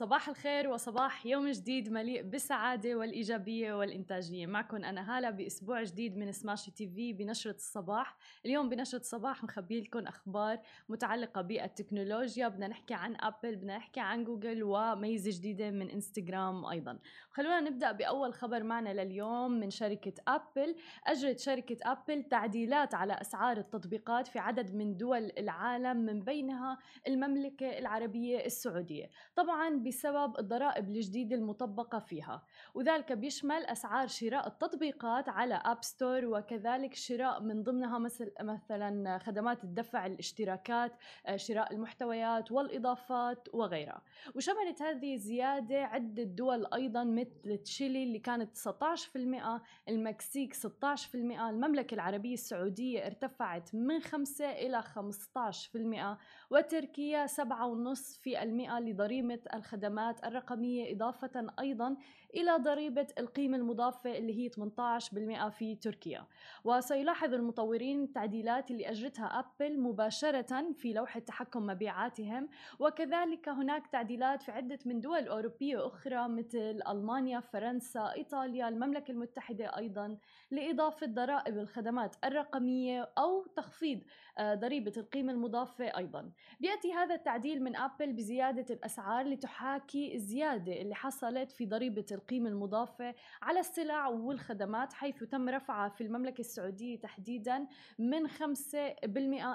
صباح الخير وصباح يوم جديد مليء بالسعادة والإيجابية والإنتاجية. معكم أنا هالة بأسبوع جديد من سماشي TV بنشرة الصباح. اليوم بنشرة الصباح مخبي لكم أخبار متعلقة بالتكنولوجيا. بدنا نحكي عن أبل بدنا نحكي عن جوجل وميزة جديدة من إنستغرام أيضا. خلونا نبدأ بأول خبر معنا لليوم من شركة أبل. أجرت شركة أبل تعديلات على أسعار التطبيقات في عدد من دول العالم من بينها المملكة العربية السعودية. طبعا بسبب الضرائب الجديدة المطبقة فيها. وذلك بيشمل أسعار شراء التطبيقات على App Store وكذلك شراء من ضمنها مثل مثلا خدمات الدفع الاشتراكات آه، شراء المحتويات والإضافات وغيرها. وشملت هذه الزيادة عدة دول أيضا مثل تشيلي اللي كانت 19% المكسيك 16% المملكة العربية السعودية ارتفعت من 5 إلى 15% وتركيا 7.5% لضريبة الخدمات الرقمية إضافة أيضا إلى ضريبة القيمة المضافة اللي هي 18% في تركيا. وسيلاحظ المطورين التعديلات اللي أجرتها أبل مباشرة في لوحة تحكم مبيعاتهم وكذلك هناك تعديلات في عدة من دول أوروبية أخرى مثل ألمانيا، فرنسا، إيطاليا، المملكة المتحدة أيضا لإضافة ضرائب الخدمات الرقمية أو تخفيض ضريبة القيمة المضافة أيضا. بيأتي هذا التعديل من أبل بزيادة الأسعار لتحاكي الزيادة اللي حصلت في ضريبة القيمة المضافة على السلع والخدمات حيث تم رفعها في المملكة السعودية تحديدا من 5%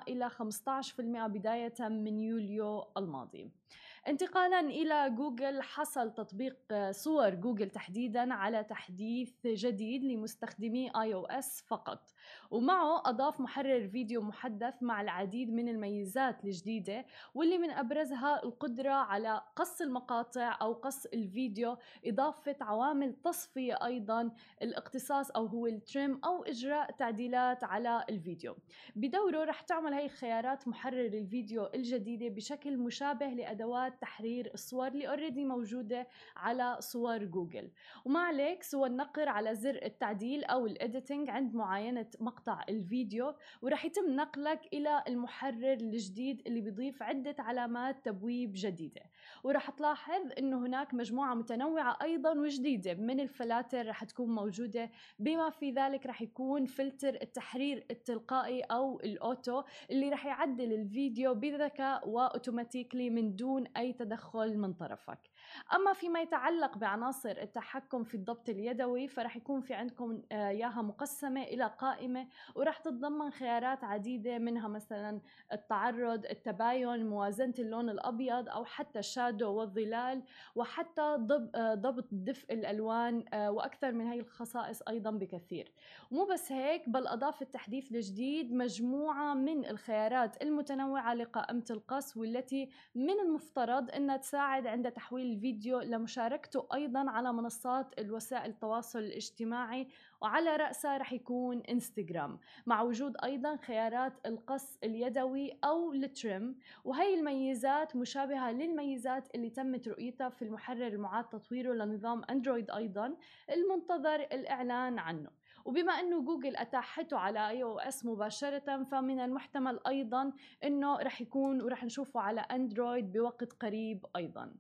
إلى 15% بداية من يوليو الماضي. انتقالا إلى جوجل حصل تطبيق صور جوجل تحديدا على تحديث جديد لمستخدمي iOS فقط. ومعه أضاف محرر فيديو محدث مع العديد من الميزات الجديدة واللي من أبرزها القدرة على قص المقاطع أو قص الفيديو إضافة عوامل تصفية أيضا الاقتصاص أو هو ال trim أو إجراء تعديلات على الفيديو. بدوره رح تعمل هي الخيارات محرر الفيديو الجديدة بشكل مشابه لأدوات تحرير الصور اللي already موجودة على صور جوجل. وما عليك سوى النقر على زر التعديل أو ال editing عند معاينة مقطع الفيديو ورح يتم نقلك إلى المحرر الجديد اللي بيضيف عدة علامات تبويب جديدة. ورح تلاحظ إنه هناك مجموعة متنوعة أيضا وجديدة من الفلاتر رح تكون موجودة. بما في ذلك رح يكون فلتر التحرير التلقائي أو ال auto اللي رح يعدل الفيديو بذكاء و automatically من دون أي تدخل من طرفك. أما فيما يتعلق بعناصر التحكم في الضبط اليدوي فرح يكون في عندكم آه، إياها مقسمة إلى قائمة ورح تتضمن خيارات عديدة منها مثلا التعرض التباين موازنة اللون الأبيض أو حتى الشادو والظلال وحتى آه، ضبط دفء الألوان آه، وأكثر من هي الخصائص أيضا بكثير. مو بس هيك بل أضاف التحديث الجديد مجموعة من الخيارات المتنوعة لقائمة القص والتي من المفترض إنها تساعد عند تحويل الفيديو لمشاركته أيضا على منصات الوسائل التواصل الاجتماعي وعلى رأسها رح يكون إنستغرام مع وجود أيضا خيارات القص اليدوي أو ال trim وهي الميزات مشابهة للميزات اللي تمت رؤيتها في المحرر المعاد تطويره لنظام أندرويد أيضا المنتظر الإعلان عنه. وبما إنه جوجل أتاحته على iOS مباشرة فمن المحتمل أيضا إنه رح يكون ورح نشوفه على أندرويد بوقت قريب أيضا.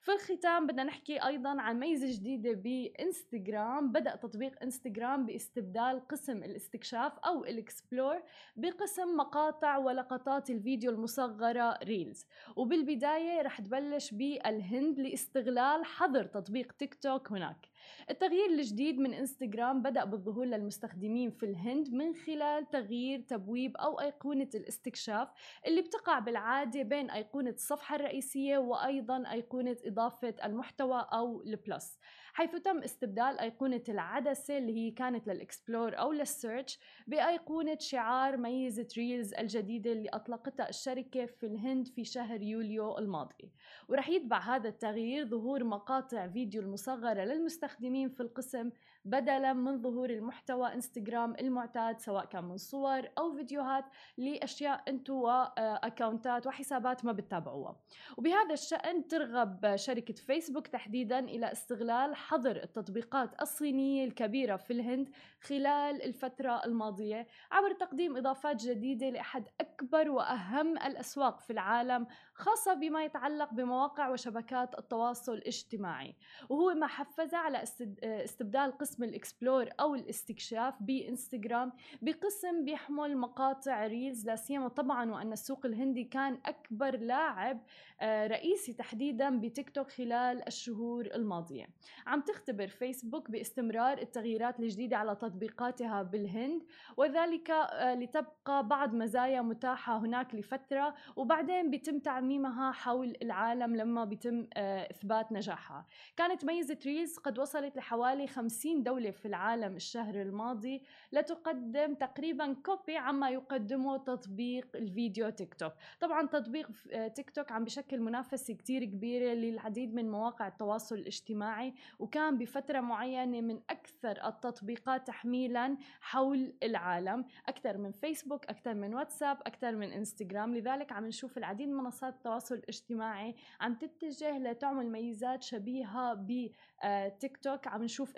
في الختام بدنا نحكي أيضا عن ميزة جديدة بإنستغرام. بدأ تطبيق إنستغرام باستبدال قسم الاستكشاف أو ال explore بقسم مقاطع ولقطات الفيديو المصغرة Reels. وبالبداية رح تبلش بالهند لاستغلال حظر تطبيق تيك توك هناك. التغيير الجديد من إنستغرام بدأ بالظهور للمستخدمين في الهند من خلال تغيير تبويب أو أيقونة الاستكشاف اللي بتقع بالعادة بين أيقونة الصفحة الرئيسية وأيضا أيقونة أيقونة إضافة المحتوى أو ال plus حيث تم استبدال أيقونة العدسة اللي هي كانت لل explore أو لل search بأيقونة شعار ميزة Reels الجديدة اللي أطلقتها الشركة في الهند في شهر يوليو الماضي. ورح يتبع هذا التغيير ظهور مقاطع فيديو المصغرة للمستخدمين في القسم بدلا من ظهور المحتوى إنستغرام المعتاد سواء كان من صور أو فيديوهات لأشياء أنتم واكونتات وحسابات ما بتتابعوها. وبهذا الشأن ترغب شركة فيسبوك تحديدا إلى استغلال حظر التطبيقات الصينية الكبيرة في الهند خلال الفترة الماضية عبر تقديم إضافات جديدة لأحد أكبر وأهم الأسواق في العالم خاصة بما يتعلق بمواقع وشبكات التواصل الاجتماعي. وهو ما حفز على استبدال قسم الإكسبلور أو الاستكشاف بإنستغرام بقسم بيحمل مقاطع Reels لا سيما طبعا وأن السوق الهندي كان أكبر لاعب آه، رئيسي تحديدا بتيك توك خلال الشهور الماضية. عم تختبر فيسبوك باستمرار التغييرات الجديدة على تطبيقاتها بالهند وذلك آه، لتبقى بعض مزايا متاحة هناك لفترة وبعدين بيتم تعميمها حول العالم لما بيتم آه، إثبات نجاحها. كانت ميزة Reels قد وصلت لحوالي 50 دولة في العالم الشهر الماضي لتقدم تقريبا copy عما يقدمه تطبيق الفيديو تيك توك. طبعا تطبيق تيك توك عم بشكل منافسة كتير كبيرة للعديد من مواقع التواصل الاجتماعي وكان بفترة معينة من أكثر التطبيقات تحميلا حول العالم. أكثر من فيسبوك أكثر من واتساب أكثر من إنستغرام. لذلك عم نشوف العديد من منصات التواصل الاجتماعي عم تتجه لتعمل ميزات شبيهة بتيك توك. عم نشوف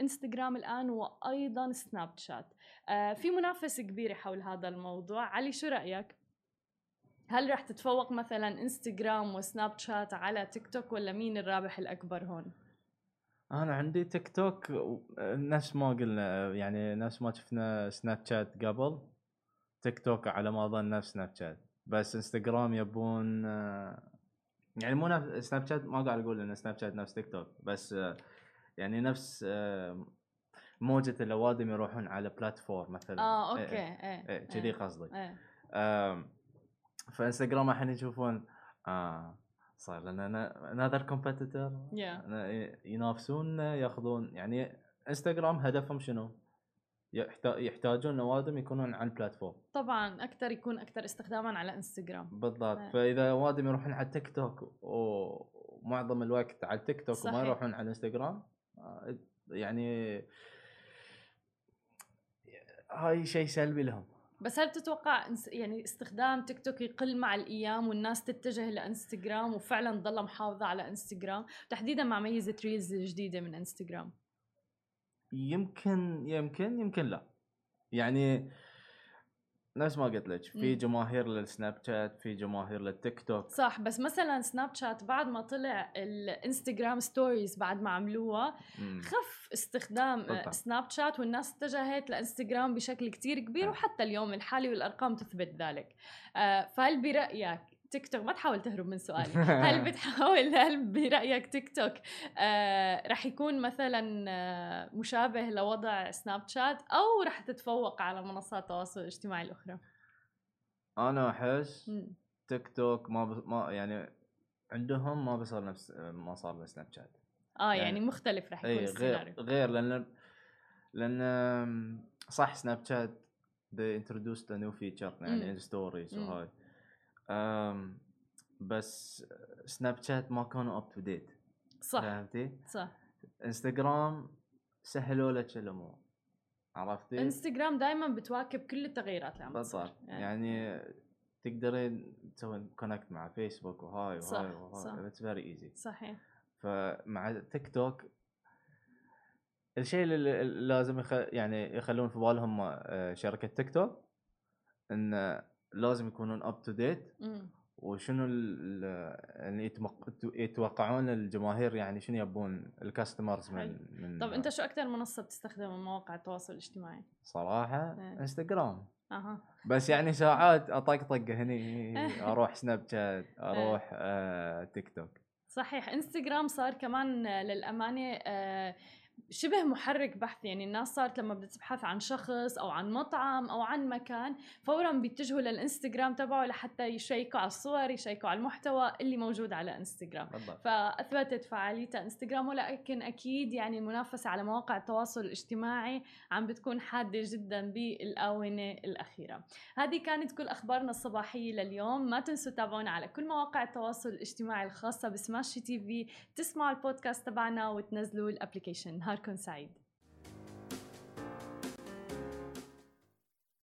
انستغرام الآن وأيضا سناب شات آه، في منافسة كبيرة حول هذا الموضوع. علي شو رأيك؟ هل رح تتفوق مثلا انستغرام وسناب شات على تيك توك ولا مين الرابح الأكبر هون؟ أنا عندي تيك توك نفس ما قلنا يعني نفس ما شفنا سناب شات قبل. تيك توك على ما اظن نفس سناب شات بس انستغرام يبون يعني مو نفس سناب شات ما قاعد أقول إن سناب شات نفس تيك توك بس يعني نفس موجة الأوادم يروحون على platform مثلا آه okay إيه إيه كذي إيه. قصدي. فإنستغرام الحين يشوفون آه صار لنا another competitor ينافسون ياخذون يعني إنستغرام هدفهم شنو؟ يحتاجون نوادم يكونون على ال platform طبعا أكثر يكون أكثر استخداما على إنستغرام بالضبط آه. فإذا نوادم يروحون على تيك توك ومعظم الوقت على التيك توك صحيح. وما يروحون على إنستغرام آه، يعني هاي شيء سلبي لهم. بس هل تتوقع يعني استخدام تيك توك يقل مع الأيام والناس تتجه لانستغرام وفعلا تضل محافظة على انستغرام تحديدا مع ميزة reels الجديدة من انستغرام يمكن يمكن يمكن لا. يعني نفس ما قلت لك في جماهير للسناب شات في جماهير للتيك توك. صح بس مثلا سناب شات بعد ما طلع الإنستغرام stories بعد ما عملوها خف استخدام بالطبع. سناب شات والناس اتجهت لإنستغرام بشكل كتير كبير وحتى اليوم الحالي والأرقام تثبت ذلك. آه، فهل برأيك تيك توك ما تحاول تهرب من سؤالي هل بتحاول؟ هل برأيك تيك توك آه رح يكون مثلا آه مشابه لوضع سناب شات أو رح تتفوق على منصات التواصل الاجتماعي الأخرى؟ أنا أحس تيك توك ما ب... ما يعني عندهم ما بيصير نفس ما صار لسناب شات آه يعني, يعني مختلف رح يكون اي غير غير لأن لأن صح سناب شات they introduced a new feature يعني stories وهاي. بس سناب شات ما كانوا up to date صح. فهمتي؟ صح. انستغرام سهلوا لك الأمور. عرفتي؟ انستغرام دائما بتواكب كل التغييرات اللي عم بالضبط. يعني, يعني تقدرين تسوين connect مع فيسبوك وهاي وهاي وهاي. it's very easy صحيح. فمع تيك توك الشيء اللي لازم يخ... يعني يخلون في بالهم آه، شركة تيك توك إن لازم يكونون up to date وشنو يعني يتوقعون الجماهير يعني شنو يبون؟ ال customers من, من طب انت شو أكثر منصة بتستخدم مواقع التواصل الاجتماعي؟ صراحة إيه. انستغرام أها. بس يعني ساعات اطقطق هني أروح سناب شات أروح آه تيك توك صحيح. انستغرام صار كمان للأمانة آه شبه محرك بحث يعني الناس صارت لما بدها تبحث عن شخص أو عن مطعم أو عن مكان فورا بيتجهوا للإنستغرام تبعه لحتى يشيكوا على الصور يشيكوا على المحتوى اللي موجود على إنستغرام. بالضبط. فأثبتت فعاليتها إنستغرام ولكن أكيد يعني المنافسة على مواقع التواصل الاجتماعي عم بتكون حادة جدا بالآونة الأخيرة. هذه كانت كل أخبارنا الصباحية لليوم. ما تنسوا تتابعونا على كل مواقع التواصل الاجتماعي الخاصة بسماشي تي في تسمعوا البودكاست تبعنا وتنزلوا الأبلكيشن. Balkan side.